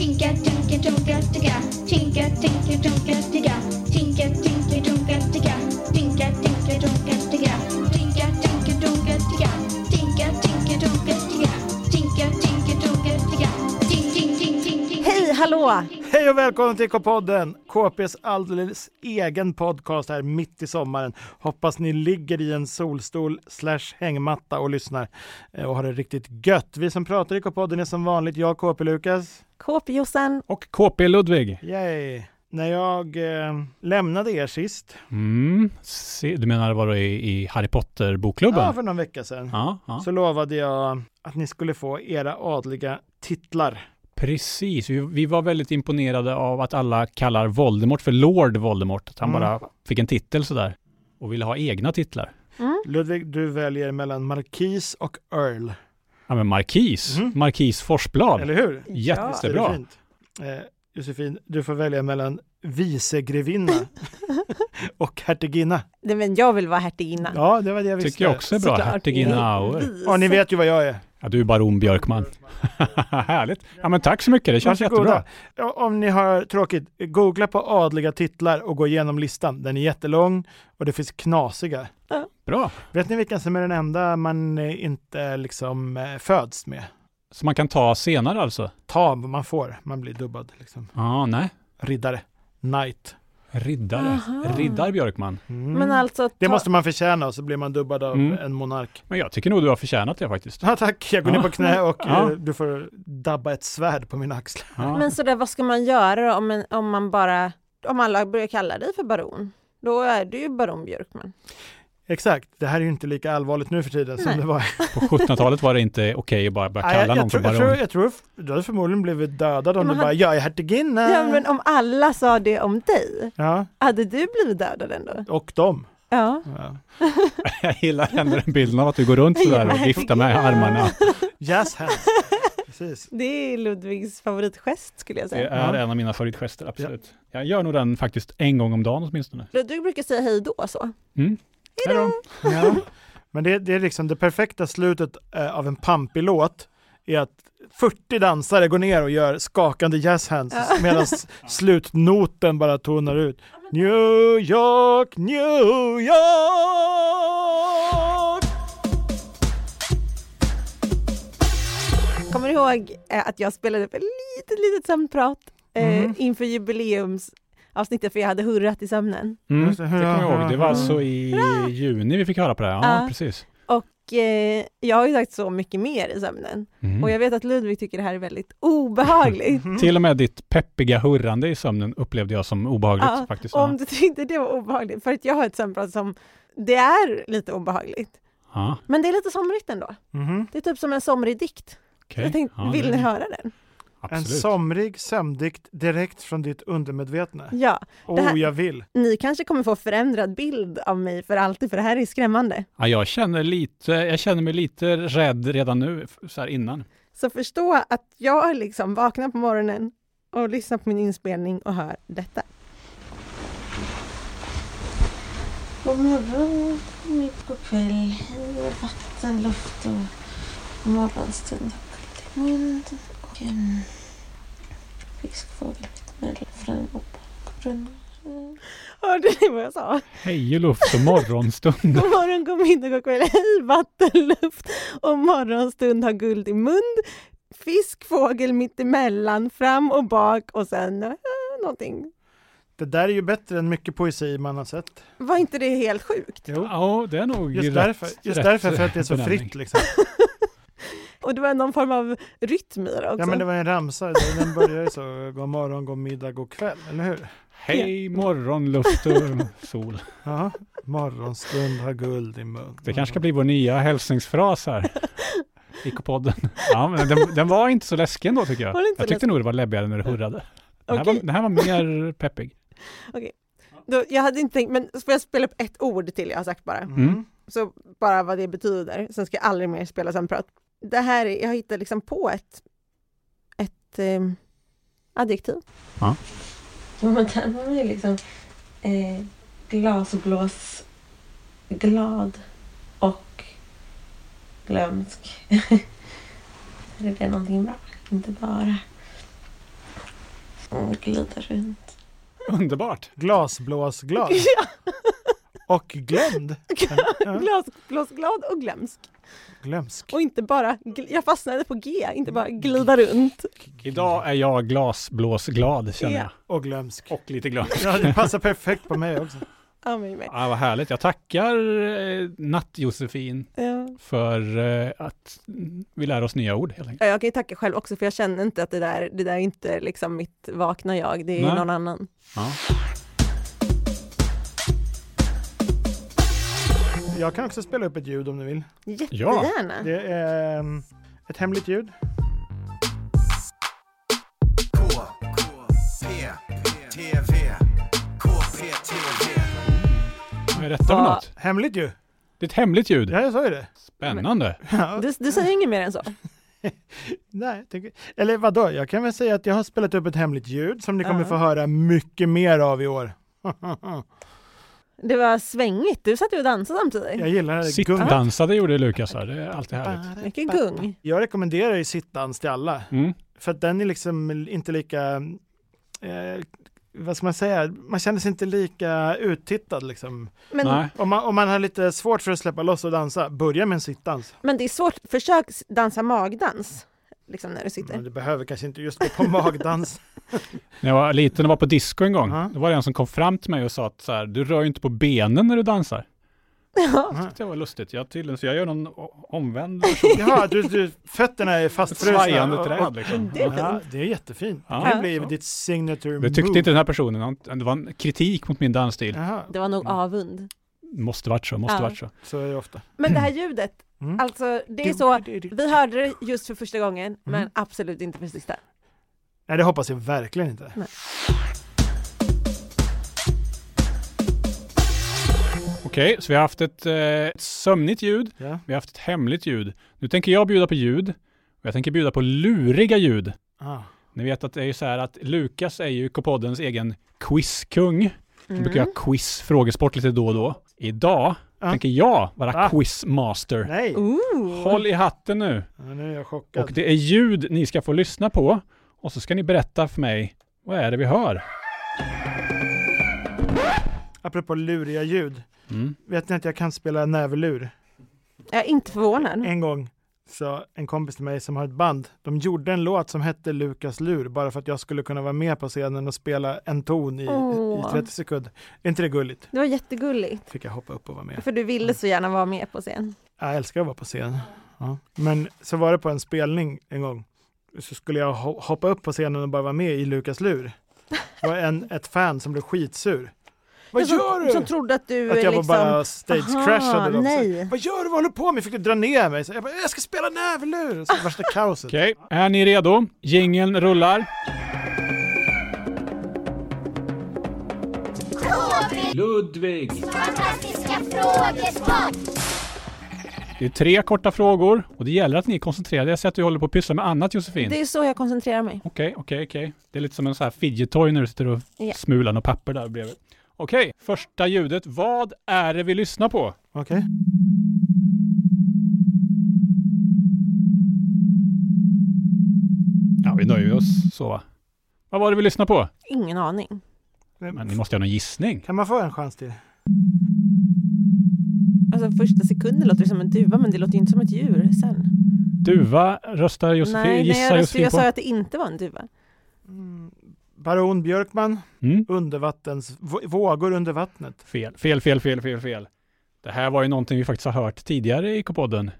Tinka, tinka, tunka, ticka. Tinka, tinka, tunka, ticka. Tinka, tinka, tunka, ticka. Tinka, tinka, tunka, ticka. Tinka, tinka, tunka, ticka. Tinka, tinka, tunka, ticka. Tinka, tinka, tunka, ticka. Ting, ting, ting, ting, ting. Hej, hallå! Hej och välkommen till K-podden! KPs alldeles egen podcast här mitt i sommaren. Hoppas ni ligger i en solstol slash hängmatta och lyssnar eh, och har det riktigt gött. Vi som pratar i K-podden är som vanligt jag, KP Lukas. KP-Jossan. Och KP Ludvig. Yay! När jag eh, lämnade er sist, Mm. Se, du menar var du i, i Harry Potter-bokklubben? ja, för någon vecka sedan, ja, ja. så lovade jag att ni skulle få era adliga titlar. Precis, vi, var väldigt imponerade av att alla kallar Voldemort för Lord Voldemort. Att han Mm. bara fick en titel sådär och ville ha egna titlar. Mm. Ludvig, du väljer mellan Markis och Earl, Ja men Markis, Mhm. Markis Forsblad. eller hur? Jättebra. Fint? Eh, Josefin, du får välja mellan vicegrevinna och hertiginna. Nej, men jag vill vara hertiginna. Ja, det var det jag visste. Tycker jag också är bra. Såklart. Hertiginna Auer. Ja, ni vet ju vad jag är. Ja, du är baron Björkman. Härligt. Ja men tack så mycket, det känns Varsågoda. jättebra. Ja, Om ni har tråkigt, googla på adliga titlar och gå igenom listan. Den är jättelång och det finns knasiga. Bra. Vet ni vilken som är den enda man eh, inte liksom eh, föds med? Så man kan ta senare alltså? Ta vad man får, man blir dubbad. Liksom. Ja, nej. Riddare, knight. Riddare. Aha. Riddar Björkman. Mm. Men alltså, Det ta- måste man förtjäna och så blir man dubbad av Mm. en monark. Men jag tycker nog du har förtjänat det faktiskt. Ja, tack, jag går ner på knä och Ja. eh, du får dabba ett svärd på min axel. Ja. men sådär, vad ska man göra om, en, om man bara, om alla börjar kalla dig för baron? Då är du ju baron Björkman. Exakt, det här är ju inte lika allvarligt nu för tiden som Nej. det var. På 1700-talet var det inte okej att bara börja kalla jag, någon jag, för tror, jag, baron. tror, jag tror du hade förmodligen blivit dödad om Men du bara “jag är hertiginna”. Ja, men om alla sa det om dig, Ja, hade du blivit dödad ändå? och dem. Ja. Ja. Jag gillar ändå den bilden av att du går runt sådär och viftar med armarna. Jazz hands. Precis. Det är Ludvigs favoritgest skulle jag Det säga. är en av mina favoritgester, absolut. Jag gör nog den faktiskt en gång om dagen åtminstone. Ludvig brukar säga hej då så. Mm. Hej då! Ja. Men det, det är liksom det perfekta slutet eh, av en pampig låt är att 40 dansare går ner och gör skakande jazz hands Ja. medan slutnoten bara tonar ut. New York, New York! Kommer du ihåg eh, att jag spelade upp ett litet, litet sömnprat eh, Mhm. inför jubileumsavsnittet för jag hade hurrat i sömnen. Mm. Det kommer jag ihåg. Det var alltså i juni vi fick höra på det. Ja, Ja. precis. Och eh, jag har ju sagt så mycket mer i sömnen. Mm. Och jag vet att Ludvig tycker det här är väldigt obehagligt. Till och med ditt peppiga hurrande i sömnen upplevde jag som obehagligt Ja, faktiskt. Om du tyckte det var obehagligt, för att jag har ett sömnprat som det är lite obehagligt. Ja, Men det är lite somrigt ändå. Mhm. Det är typ som en somrig dikt. okej. Jag tänkte, Ja, vill det- ni höra den? En Absolut. somrig sömndikt direkt från ditt undermedvetna. Ja, Oh, här- jag vill. ni kanske kommer få förändrad bild av mig för alltid, för det här är skrämmande. Ja, jag, känner lite, jag känner mig lite rädd redan nu, så här innan. Så förstå att jag liksom vaknar på morgonen och lyssnar på min inspelning och hör detta. God morgon, mitt på kväll, vatten, luft och morgonstund. Mun och en fiskfågel mittemellan fram och bak brunnen. Hörde ni vad jag sa? Hej och luft och morgonstund. God morgon, god middag, god kväll, hej vatten, luft och morgonstund har guld i mun. Fisk, fågel mittemellan, fram och bak och sen äh, någonting. Det där är ju bättre än mycket poesi man har sett. Var inte det helt sjukt? Jo. Ja, det är nog Just rätt, därför, just rätt därför för att det är så benämning. fritt liksom. Och det var någon form av rytm i det också. Ja men det var en ramsa, den börjar ju så, god morgon, god middag, god kväll, eller hur? Hej morgon, luft och sol. Ja, morgonstund har guld i mun. Det kanske ska bli vår nya hälsningsfras här. i podden. Ja, men den, den var inte så läskig ändå tycker jag. Jag tyckte läskig? nog det var läbbigare när det hurrade. Det här, Okej. var, det här var mer peppig. Då, jag hade inte tänkt, men får jag spela upp ett ord till jag har sagt bara? Mm. Så bara vad det betyder, sen ska jag aldrig mer spela sömnprat. Det här, är- jag hittar liksom på ett, ett eh, adjektiv. Ja, men där var ju liksom eh, glasblås glad och glömsk. är det någonting bra? Inte bara. och glida runt. Underbart. Glasblåsglad. Och glömd. Ja, Glasblåsglad och glömsk. Glömsk. Och inte bara, jag fastnade på G, inte bara glida runt. Idag är jag glasblåsglad känner Ja. jag. Och glömsk. Och lite glad. Ja, det passar perfekt på mig också. Ja, mig med. Ja, vad härligt. Jag tackar eh, Natt-Josefin Ja. för eh, att vi lär oss nya ord helt enkelt. Ja, Jag kan ju tacka själv också för jag känner inte att det där, det där är inte liksom mitt vakna jag, det är Nej. någon annan. Ja. Jag kan också spela upp ett ljud om du vill. Jättegärna. Det är um, ett hemligt ljud. K, K, P, TV, KPTV. Vad är detta för något? Hemligt ju! Det är ett hemligt ljud. Ja, jag sa ju det. Spännande. Ja, Du, du säger inget mer än så? nej, jag tycker, eller vadå, jag kan väl säga att jag har spelat upp ett hemligt ljud som ni kommer Ja. få höra mycket mer av i år. Det var svängigt, du satt ju och dansade samtidigt. jag gillar. Sittdansade gjorde Lukas här. Det är alltid härligt. Mycket gung. Jag rekommenderar ju sittdans till alla. Mm. För att den är liksom inte lika, eh, vad ska man säga, man känner sig inte lika uttittad liksom. Men. Om man, om man har lite svårt för att släppa loss och dansa, börja med en sittdans. men det är svårt, försök dansa magdans, liksom när du Men sitter. du behöver kanske inte just gå på magdans. När jag var liten och var på disco en gång, Ja. då var det en som kom fram till mig och sa att så här, du rör ju inte på benen när du dansar. Ja. Aha. Det var lustigt. Jag tydligen, så jag gör någon omvänd version. Jaha, du, du, fötterna är fastfrusna. svajande träd liksom. Det är Ja, det är jättefint. Ja. det bli ditt signature Det tyckte move. inte den här personen. Det var en kritik mot min dansstil. Jaha, Det var nog avund. Måste varit så, måste Ja. varit så. så är det ofta. Men det här ljudet, Mm. alltså det är så, vi hörde det just för första gången, men Mm. absolut inte för sista. Nej, det hoppas jag verkligen inte. Okej, så vi har haft ett, eh, ett sömnigt ljud. Ja. Vi har haft ett hemligt ljud. Nu tänker jag bjuda på ljud. Och jag tänker bjuda på luriga ljud. Ah. Ni vet att det är ju så här att Lukas är ju K-poddens egen quizkung. Mm. brukar göra quiz, frågesport lite då och då. Idag Ja. tänker jag vara Va? quizmaster. Nej, Ooh. Håll i hatten nu. ja, nu är jag chockad. Och det är ljud ni ska få lyssna på. Och så ska ni berätta för mig, vad är det vi hör? Apropå luriga ljud. Mm. Vet ni att jag kan spela näverlur? Jag är inte förvånad. En gång så en kompis till mig som har ett band, de gjorde en låt som hette Lukas lur bara för att jag skulle kunna vara med på scenen och spela en ton i, Åh. i 30 sekunder. Är inte det gulligt? Det var jättegulligt, Fick jag hoppa upp och vara med. för du ville så gärna vara med på scen. Jag älskar att vara på scen. Ja. Men så var det på en spelning en gång. Så skulle jag ho- hoppa upp på scenen och bara vara med i Lukas lur. Det var en, ett fan som blev skitsur. Vad som, gör du? Som trodde att du att jag liksom... var bara stage-crashade. Aha, nej. Vad gör du? Vad håller du på med? Fick du dra ner mig? Så jag bara, jag ska spela näverlur! Så värsta kaoset. Okej, är ni redo? Jingeln rullar. Ludvig! Fantastiska frågesport! Det är tre korta frågor och det gäller att ni är koncentrerade. Jag ser att du håller på att pyssla med annat Josefin. Det är så jag koncentrerar mig. Okej, okej, okej. Det är lite som en sån här fidget toy när du sitter och Ja. smular något papper där bredvid. Okej, första ljudet. Vad är det vi lyssnar på? Okej. Ja, vi nöjer oss så va? Vad var det vi lyssnade på? Ingen aning. Men ni måste ha någon gissning. Kan man få en chans till? Alltså första sekunden låter det som en duva, men det låter ju inte som ett djur sen. Duva röstar Josefin, nej, nej, gissar jag, röstade, Josefin jag sa att det inte var en duva. Mm. Baron Björkman, Mm? undervattens, vå- vågor under vattnet. Fel, fel, fel, fel, fel, fel. Det här var ju någonting vi faktiskt har hört tidigare i K-podden.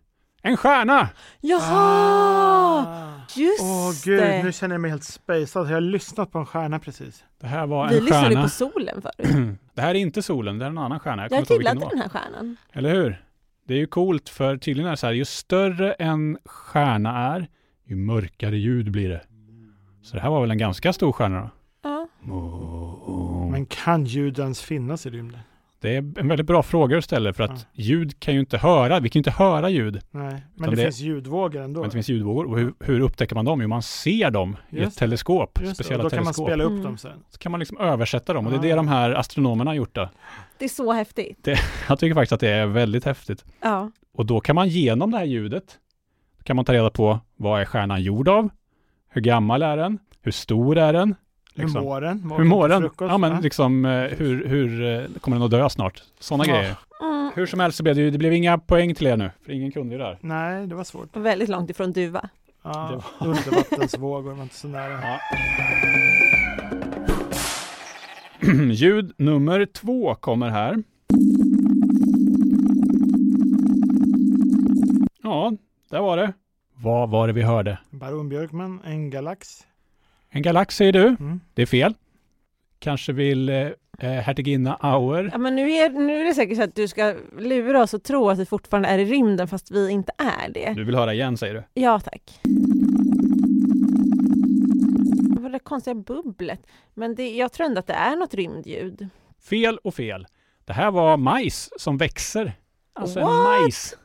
En stjärna! Jaha! Ah. Just Åh gud, det! nu känner jag mig helt spacad. Jag har lyssnat på en stjärna precis. Det här var Vi en lyssnade ju stjärna. på solen förut. det här är inte solen, det är en annan stjärna. Jag vilken gillade den här stjärnan. Eller hur? Det är ju coolt för tydligen är det så här, ju större en stjärna är, ju mörkare ljud blir det. Så det här var väl en ganska stor stjärna då? Ja. Men kan ljud ens finnas i rymden? Det är en väldigt bra fråga du ställer för att Ja. ljud kan ju inte höra, vi kan ju inte höra ljud. Nej, men det, det- finns ljudvågor ändå. Men det finns ljudvågor. Och hur, hur upptäcker man dem? Jo, man ser dem i Just ett det. teleskop, Just det, speciella då kan man teleskop. spela upp Mm. dem sen. Så kan man liksom översätta dem och det är det de här astronomerna har gjort då. Det är så häftigt. Jag tycker faktiskt att det är väldigt häftigt. Ja. Och då kan man genom det här ljudet, kan man ta reda på vad är stjärnan gjord av? Hur gammal är den? Hur stor är den? Hur Liksom. mår den? Hur mår den? Ja men va? liksom eh, hur, hur eh, kommer den att dö snart? Sådana Ja. grejer. Mm. Hur som helst så blev det ju, det blev inga poäng till er nu, för ingen kunde ju det här. Nej, det var svårt. Väldigt långt ifrån duva. Ja, Undervattensvågor var inte så nära. Ja. Ljud nummer två kommer här. Ja, där var det. Vad var det vi hörde? Baron Björkman, en galax. En galax säger du? Mm. Det är fel. Kanske vill eh, eh, hertiginna Auer. Ja, men nu, är, nu är det säkert så att du ska lura oss och tro att vi fortfarande är i rymden fast vi inte är det. Du vill höra igen säger du? Ja tack. Vad var det konstiga bubblet? Men det, jag tror ändå att det är något rymdljud. Fel och fel. Det här var majs som växer. Alltså en What?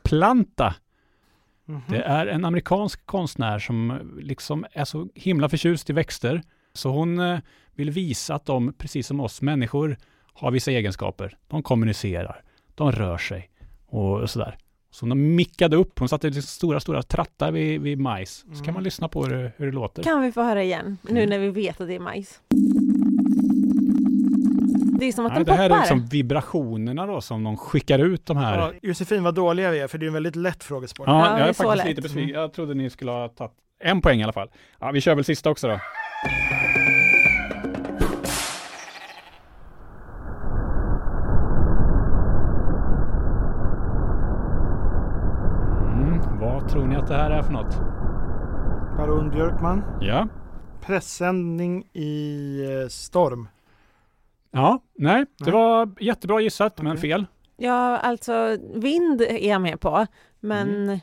Majsplanta. Mhm. Det är en amerikansk konstnär som eh, liksom är så himla förtjust i växter. Så hon eh, vill visa att de, precis som oss människor, har vissa egenskaper. De kommunicerar, de rör sig och sådär. Så hon mickade upp, hon satte liksom stora, stora trattar vid, vid majs. Så kan Mm. man lyssna på hur, det- hur det låter. Kan vi få höra igen? Nu Mm. när vi vet att det är majs. Det är som att Nej, de det här poppar. är liksom vibrationerna då som de skickar ut de här. Ja, Josefin, vad dåliga vi är, för det är en väldigt lätt frågesport. Ja, Ja, jag är är faktiskt lätt. lite besviken. Jag trodde ni skulle ha tagit en poäng i alla fall. Ja, vi kör väl sista också då. Mm, vad tror ni att det här är för något? Baron Björkman, Ja, pressändning i eh, storm. Ja, nej, det var jättebra gissat, men Okej. fel. Ja, alltså vind är jag med på. Men, Mm.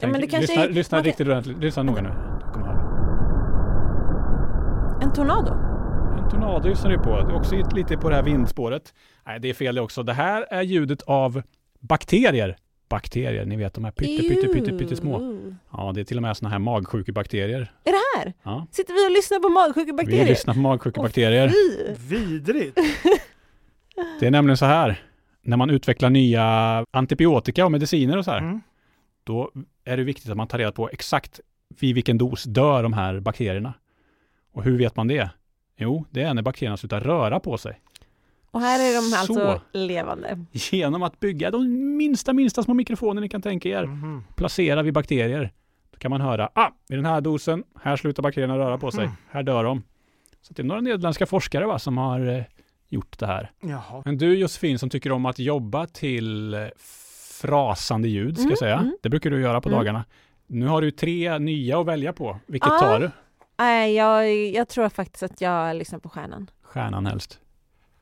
ja, men det kanske lyssna, är lyssna det- riktigt ordentligt. Lyssna noga nu. En tornado. En tornado lyssnar du på. Också lite på det här vindspåret. Nej, det är fel det också. Det här är ljudet av bakterier. Bakterier, ni vet de här pytte, pytte, pytte, pytte små. Ja, det är till och med såna här magsjukebakterier. Är det här? Ja. Sitter vi och lyssnar på Vi magsjukebakterier? lyssnar på magsjukebakterier. Fy! Vidrigt! Det är nämligen så här. När man utvecklar nya antibiotika och mediciner och så här, Mm. då är det viktigt att man tar reda på exakt vid vilken dos dör de här bakterierna. Och hur vet man det? Jo, det är när bakterierna slutar röra på sig. Och här är de alltså Så. levande. Genom att bygga de minsta, minsta små mikrofoner ni kan tänka er. Mhm. placera vid bakterier. Då kan man höra, ah, i den här dosen, här slutar bakterierna röra på sig, Mm. här dör de. Så det är några nederländska forskare va, som har eh, gjort det här. Jaha. Men du Josefin som tycker om att jobba till eh, frasande ljud, ska Mm, jag säga. mm. Det brukar du göra på Mm. dagarna. Nu har du tre nya att välja på. Vilket Ja. tar du? Nej, jag, jag tror faktiskt att jag lyssnar på stjärnan. Stjärnan helst.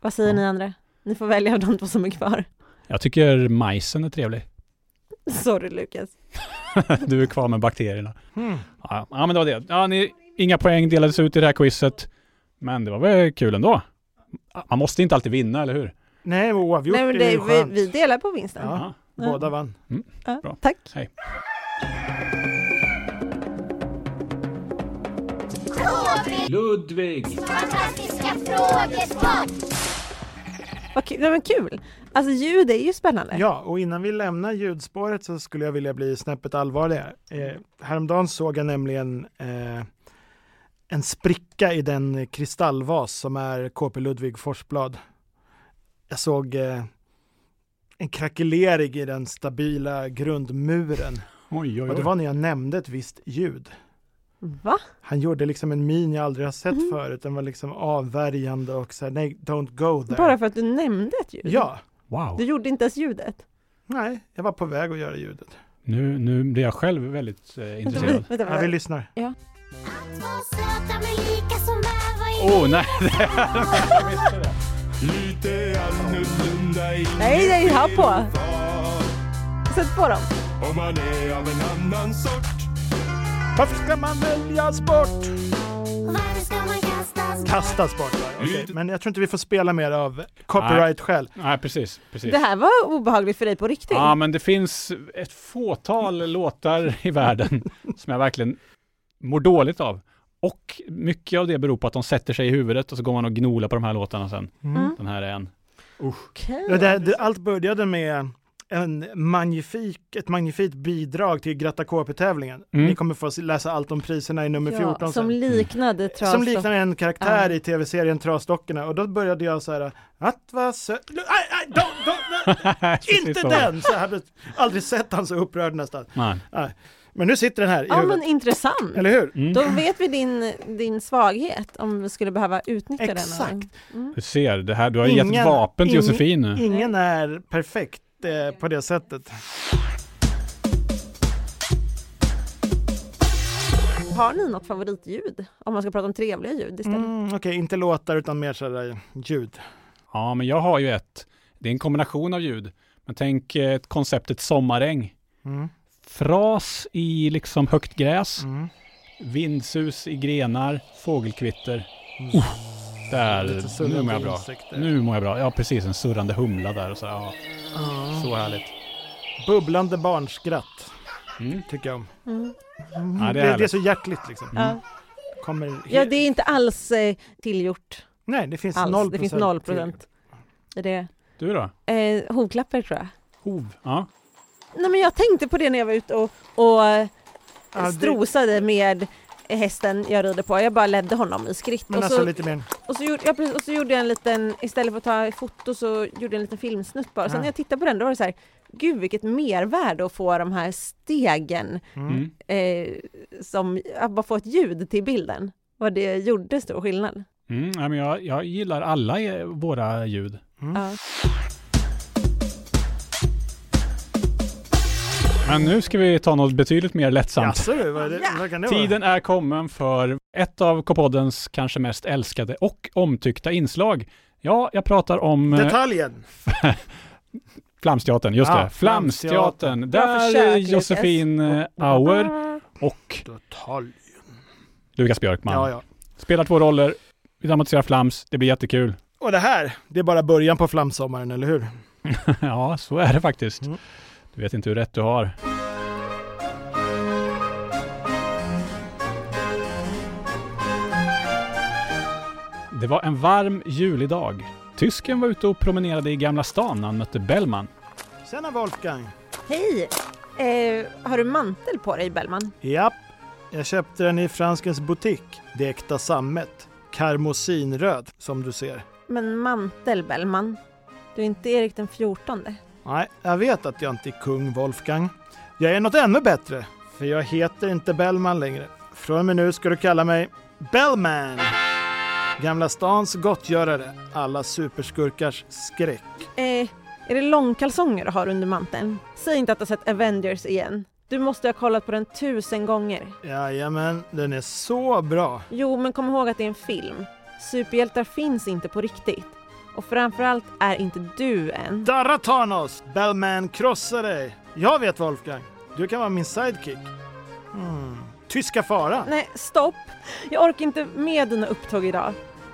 Vad säger ni andra? Ni får välja av de två som är kvar. Jag tycker majsen är trevlig. Sorry Lukas. du är kvar med bakterierna. Mm. Ja, ja men det var det. Ja, ni, inga poäng delades ut i det här quizet. Men det var väl kul ändå. Man måste inte alltid vinna, eller hur? Nej, oavgjort Nej, men är det, ju vi, skönt. vi delar på vinsten. Ja. Ja. Båda vann. Ja, bra. Tack. Ludvig! Fantastiska frågesport! Vad kul. Ja, men kul. Alltså ljud är ju spännande. Ja, och innan vi lämnar ljudspåret så skulle jag vilja bli snäppet allvarligare. Eh, häromdagen såg jag nämligen eh, en spricka i den kristallvas som är KP Ludvig Forsblad. Jag såg eh, en krackelering i den stabila grundmuren. Oj, oj, Och det oj. var när jag nämnde ett visst ljud. Va? Han gjorde liksom en min jag aldrig har sett Mhm. förut. Den var liksom avvärjande och så här, nej, don't go there. Bara för att du nämnde ett ljud? Ja, Wow. Du gjorde inte ens ljudet? nej, jag var på väg att göra ljudet. Nu, nu blir jag själv väldigt eh, Vänta, intresserad. vänta, vänta, Ja, vi lyssnar. I Åh oh, nej! Lite annorlunda i Nej, nej, ha på! Sätt på dem. Om man är av en annan sort Varför ska man väljas bort? Varför ska man kastas bort? Kastas bort. va? Okej, Men jag tror inte vi får spela mer av copyright-skäl. Nej, precis. precis. Det här var obehagligt för dig på riktigt. Ja, men det finns ett fåtal låtar i världen som jag verkligen mår dåligt av. Och mycket av det beror på att de sätter sig i huvudet och så går man och gnolar på de här låtarna sen. Mm. Mm. Den här är en. Ja, det, det, allt började med en magnifik, ett magnifikt bidrag till Gratta KP-tävlingen. Mm. Ni kommer få läsa allt om priserna i nummer 14 Ja, sen. som liknade tras Som liknar en karaktär Ja. i tv-serien Trasdockorna och då började jag så här att vad sö... Inte den! Så jag hade aldrig sett han så upprörd nästan. Nej. Men nu sitter den här i Ja huvudet. men intressant. Eller hur? Mm. Då vet vi din, din svaghet om vi skulle behöva utnyttja Exakt. den. Mm. Du ser, det här, du har Ingen- gett vapen till ingen- Josefin nu. Ingen är perfekt eh, på det sättet. Har ni något favoritljud? Om man ska prata om trevliga ljud istället. Mm, Okej, inte låtar utan mer sådär ljud. Ja, men jag har ju ett. Det är en kombination av ljud. Men tänk eh, konceptet sommaräng. Mm, Fras i liksom högt gräs, mm. vindsus i grenar, fågelkvitter. Mm. Där, nu mår jag bra. insekter. Nu mår jag bra. Ja, precis. En surrande humla där. Och så, ja, så härligt. Bubblande barnskratt Mm. tycker jag om. Mm. Mm, Ja, det är det, det är härligt. så hjärtligt liksom. Ja. Kommer ja, det är inte alls eh, tillgjort Nej, det finns alls. noll Det finns procent noll procent. Det är det. Du då? Eh, hovklappar tror jag. Hov? Ja. Nej, men jag tänkte på det när jag var ute och, och eh, Ja, det- strosade med hästen jag rider på. Jag bara ledde honom i skritt. Men och, alltså så, lite mer. och, så gjorde, ja, precis, och så gjorde jag en liten, istället för att ta foto så gjorde jag en liten filmsnutt bara. Sen Ja. när jag tittade på den då var det så här, gud vilket mervärde att få de här stegen, Mm. Mm. eh, som, att bara få ett ljud till bilden. Vad det gjorde stor skillnad. Mm, ja, men jag, jag gillar alla eh, våra ljud. Mm. Ja. Men nu ska vi ta något betydligt mer lättsamt. Jaså, vad, är det, vad kan det vara? Tiden är kommen för ett av K-poddens kanske mest älskade och omtyckta inslag. Ja, jag pratar om eh, Detaljen! Flamsteatern, just Ja, det. Flamsteatern. Där Lukas. Josefin eh, Auer och Detalj. Lukas Björkman Ja, ja. spelar två roller. Vi dramatiserar Flams. Det blir jättekul. Och det här, det är bara början på flamsommaren, eller hur? ja, så är det faktiskt. Mm. Du vet inte hur rätt du har. Det var en varm julidag. Tysken var ute och promenerade i Gamla stan när han mötte Bellman. Tjena Wolfgang! Hej! Eh, har du mantel på dig Bellman? Japp, jag köpte den i franskens butik. Det är äkta sammet. Karmosinröd, som du ser. Men mantel Bellman? Du är inte Erik den fjortonde? Nej, jag vet att jag inte är kung Wolfgang. Jag är något ännu bättre, för jag heter inte Bellman längre. Från och med nu ska du kalla mig Bellman! Gamla stans gottgörare, alla superskurkars skräck. Eh, är det långkalsonger du har under manteln? Säg inte att du har sett Avengers igen. Du måste ha kollat på den tusen gånger. Jajamän, den är så bra. Jo, men kom ihåg att det är en film. Superhjältar finns inte på riktigt. Och framförallt är inte du en. Darra Thanos! Bellman krossar dig! Jag vet Wolfgang, du kan vara min sidekick. Hmm. Tyska faran. Nej, stopp! Jag orkar inte med dina upptåg idag.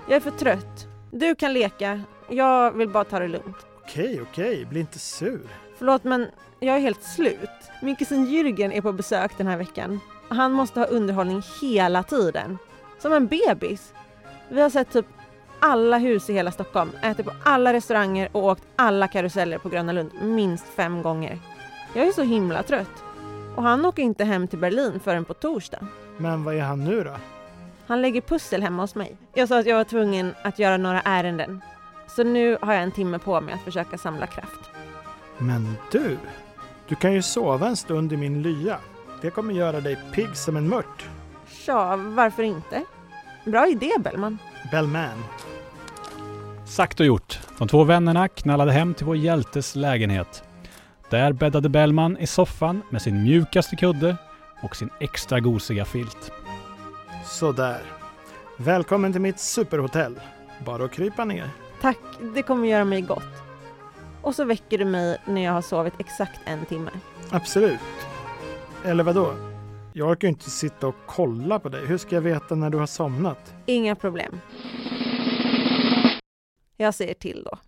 Jag är för trött. Du kan leka. Jag vill bara ta det lugnt. Okej, okej, bli inte sur. Förlåt, men jag är helt slut. Min kusin Jürgen är på besök den här veckan. Han måste ha underhållning hela tiden. Som en bebis. Vi har sett typ alla hus i hela Stockholm, ätit på alla restauranger och åkt alla karuseller på Gröna Lund minst fem gånger. Jag är så himla trött. Och han åker inte hem till Berlin förrän på torsdag. Men vad är han nu då? Han lägger pussel hemma hos mig. Jag sa att jag var tvungen att göra några ärenden. Så nu har jag en timme på mig att försöka samla kraft. Men du, du kan ju sova en stund i min lya. Det kommer göra dig pigg som en mört. Tja, varför inte? Bra idé Bellman. Bellman. Sagt och gjort. De två vännerna knallade hem till vår hjältes lägenhet. Där bäddade Bellman i soffan med sin mjukaste kudde och sin extra gosiga filt. Sådär. Välkommen till mitt superhotell. Bara att krypa ner. Tack, det kommer göra mig gott. Och så väcker du mig när jag har sovit exakt en timme. Absolut. Eller vad då? Jag orkar ju inte sitta och kolla på dig. Hur ska jag veta när du har somnat? Inga problem. Jag säger till då.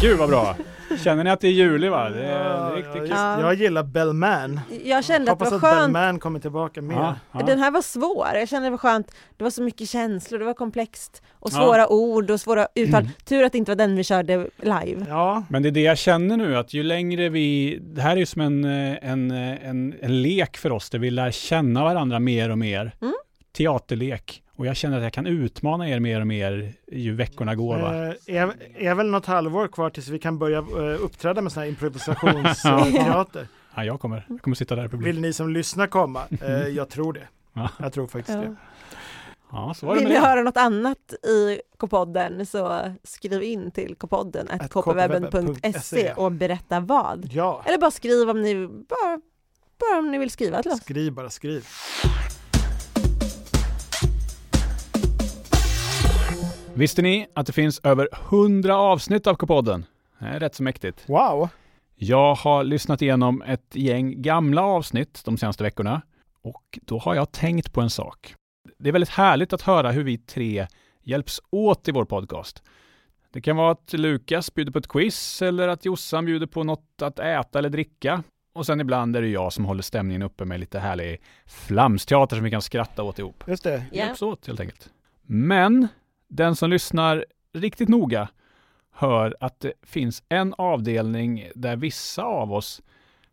Gud vad bra! Känner ni att det är juli va? Det är, riktigt kul. Jag gillar Bellman. Jag kände att det Hoppas var att skönt. Bellman kommer tillbaka mer. Ja, ja. Den här var svår. Jag kände det var skönt. Det var så mycket känslor, det var komplext. Och Ja. svåra ord och svåra uttal. Tur att det inte var den vi körde live. Ja, Men det är det jag känner nu, att ju längre vi... Det här är ju som en, eh, en, eh, en, en lek för oss, där vi lär känna varandra mer och mer. Mm. Teaterlek. Och jag känner att jag kan utmana er mer och mer ju veckorna går. Va? eh, är, är väl något halvår kvar tills vi kan börja eh, uppträda med sån här improvisationsteater. Ja, jag, kommer, jag kommer sitta där i publiken. Vill ni som lyssnar komma? Eh, jag tror det. Ja. Jag tror faktiskt Ja. det. Ja, så var det Vill ni det. höra något annat i K-podden så skriv in till kpodden kpwebben.se och berätta vad. Ja, Eller bara skriv om ni, bara, bara om ni vill skriva till oss. skriv bara skriv. Visste ni att det finns över 100 avsnitt av K-podden? Det är rätt så mäktigt. Wow! Jag har lyssnat igenom ett gäng gamla avsnitt de senaste veckorna och då har jag tänkt på en sak. Det är väldigt härligt att höra hur vi tre hjälps åt i vår podcast. Det kan vara att Lukas bjuder på ett quiz eller att Jossan bjuder på något att äta eller dricka. Och sen ibland är det jag som håller stämningen uppe med lite härlig flamsteater som vi kan skratta åt ihop. Just det. Ja. Hjälps åt helt enkelt. Men den som lyssnar riktigt noga hör att det finns en avdelning där vissa av oss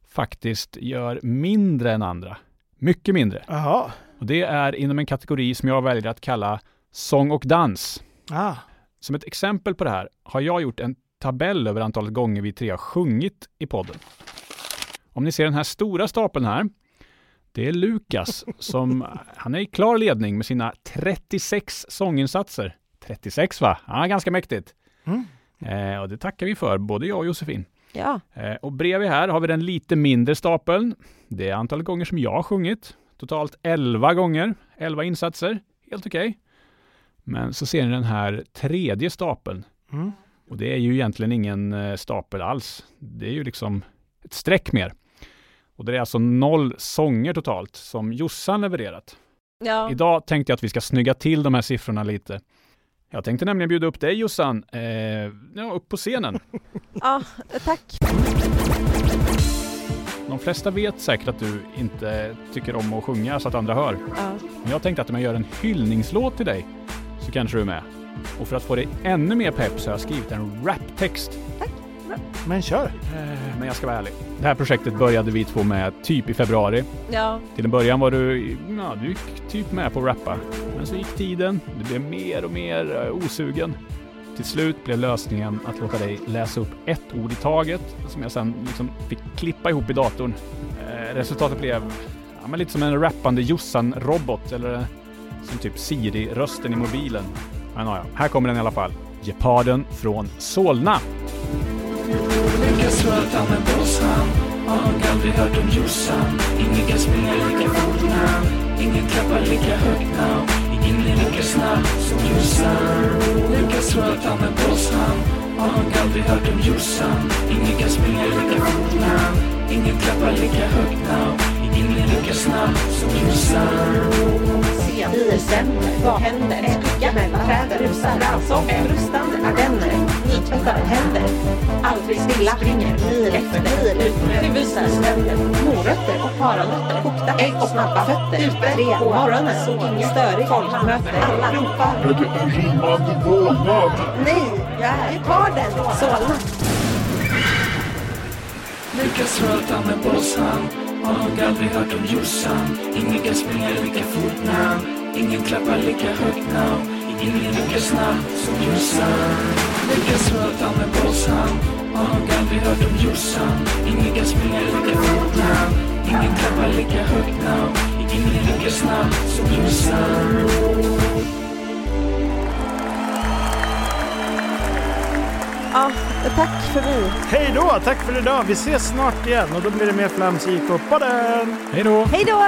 faktiskt gör mindre än andra. Mycket mindre. Jaha. Och det är inom en kategori som jag väljer att kalla sång och dans. Ah. Som ett exempel på det här har jag gjort en tabell över antalet gånger vi tre har sjungit i podden. Om ni ser den här stora stapeln här. Det är Lukas som, han är i klar ledning med sina 36 sånginsatser. 36 va? Ja, ganska mäktigt. Mm. Eh, och det tackar vi för, både jag och Josefin. Ja, Eh, och bredvid här har vi den lite mindre stapeln. Det är antalet gånger som jag har sjungit. Totalt 11 gånger, 11 insatser. Helt okej. Men så ser ni den här tredje stapeln. Mm. Och det är ju egentligen ingen eh, stapel alls. Det är ju liksom ett streck mer. Och det är alltså noll sånger totalt som Jossan levererat. ja. Idag tänkte jag att vi ska snygga till de här siffrorna lite. Jag tänkte nämligen bjuda upp dig Jossan, eh, ja, upp på scenen. ja tack. De flesta vet säkert att du inte tycker om att sjunga så att andra hör. Ja. Men jag tänkte att om jag gör en hyllningslåt till dig så kanske du är med. Och för att få dig ännu mer pepp så har jag skrivit en raptext. Men kör! Eh, Men jag ska vara ärlig. Det här projektet började vi två med typ i februari. ja, Till en början var du, ja, du gick typ med på att rappa. Men så gick tiden, du blev mer och mer eh, osugen. Till slut blev lösningen att låta dig läsa upp ett ord i taget som jag sen liksom fick klippa ihop i datorn. Eh, resultatet blev ja, men lite som en rappande Jossan-robot eller som typ Siri-rösten i mobilen. Men ja, här kommer den i alla fall. Geparden från Solna. Lyckas han med bossan Har nog aldrig hört om Jossan. Ingen kan springa lika fort now Ingen klappar lika högt now Ingen är lika snabb som Jossan. Lyckas han med bossan Har nog aldrig hört om Jossan. Ingen kan springa lika fort now Ingen klappar lika högt now Ingen är lika snabb som Jossan. December, vad händer? En skugga mellan träden, rusar allsång, rustande ardenner, nytvättade händer, aldrig stilla, springer mil efter mil ut med visar ständer, morötter och paranötter, kokta ägg och snabba fötter, ute tre på morgonen, så inget störigt folkmöte, alla ropar. Är det en rimmande vålnad? Nej, jag är kvar parden, Solna. Lyckas röta med bossan har nog aldrig hört om Jossan. Ingen kan springa lika fort now Ingen klappar lika högt now Ingen lika snabb som Jossan. Lyckas röta med bossan Har nog aldrig hört om Jossan. Ingen kan springa lika fort now Ingen klappar lika högt now Ingen lika snabb som Jossan. Ja, tack för mig. Hej då! Tack för idag! Vi ses snart igen och då blir det mer flams i K-podden! Hej då! Hej då!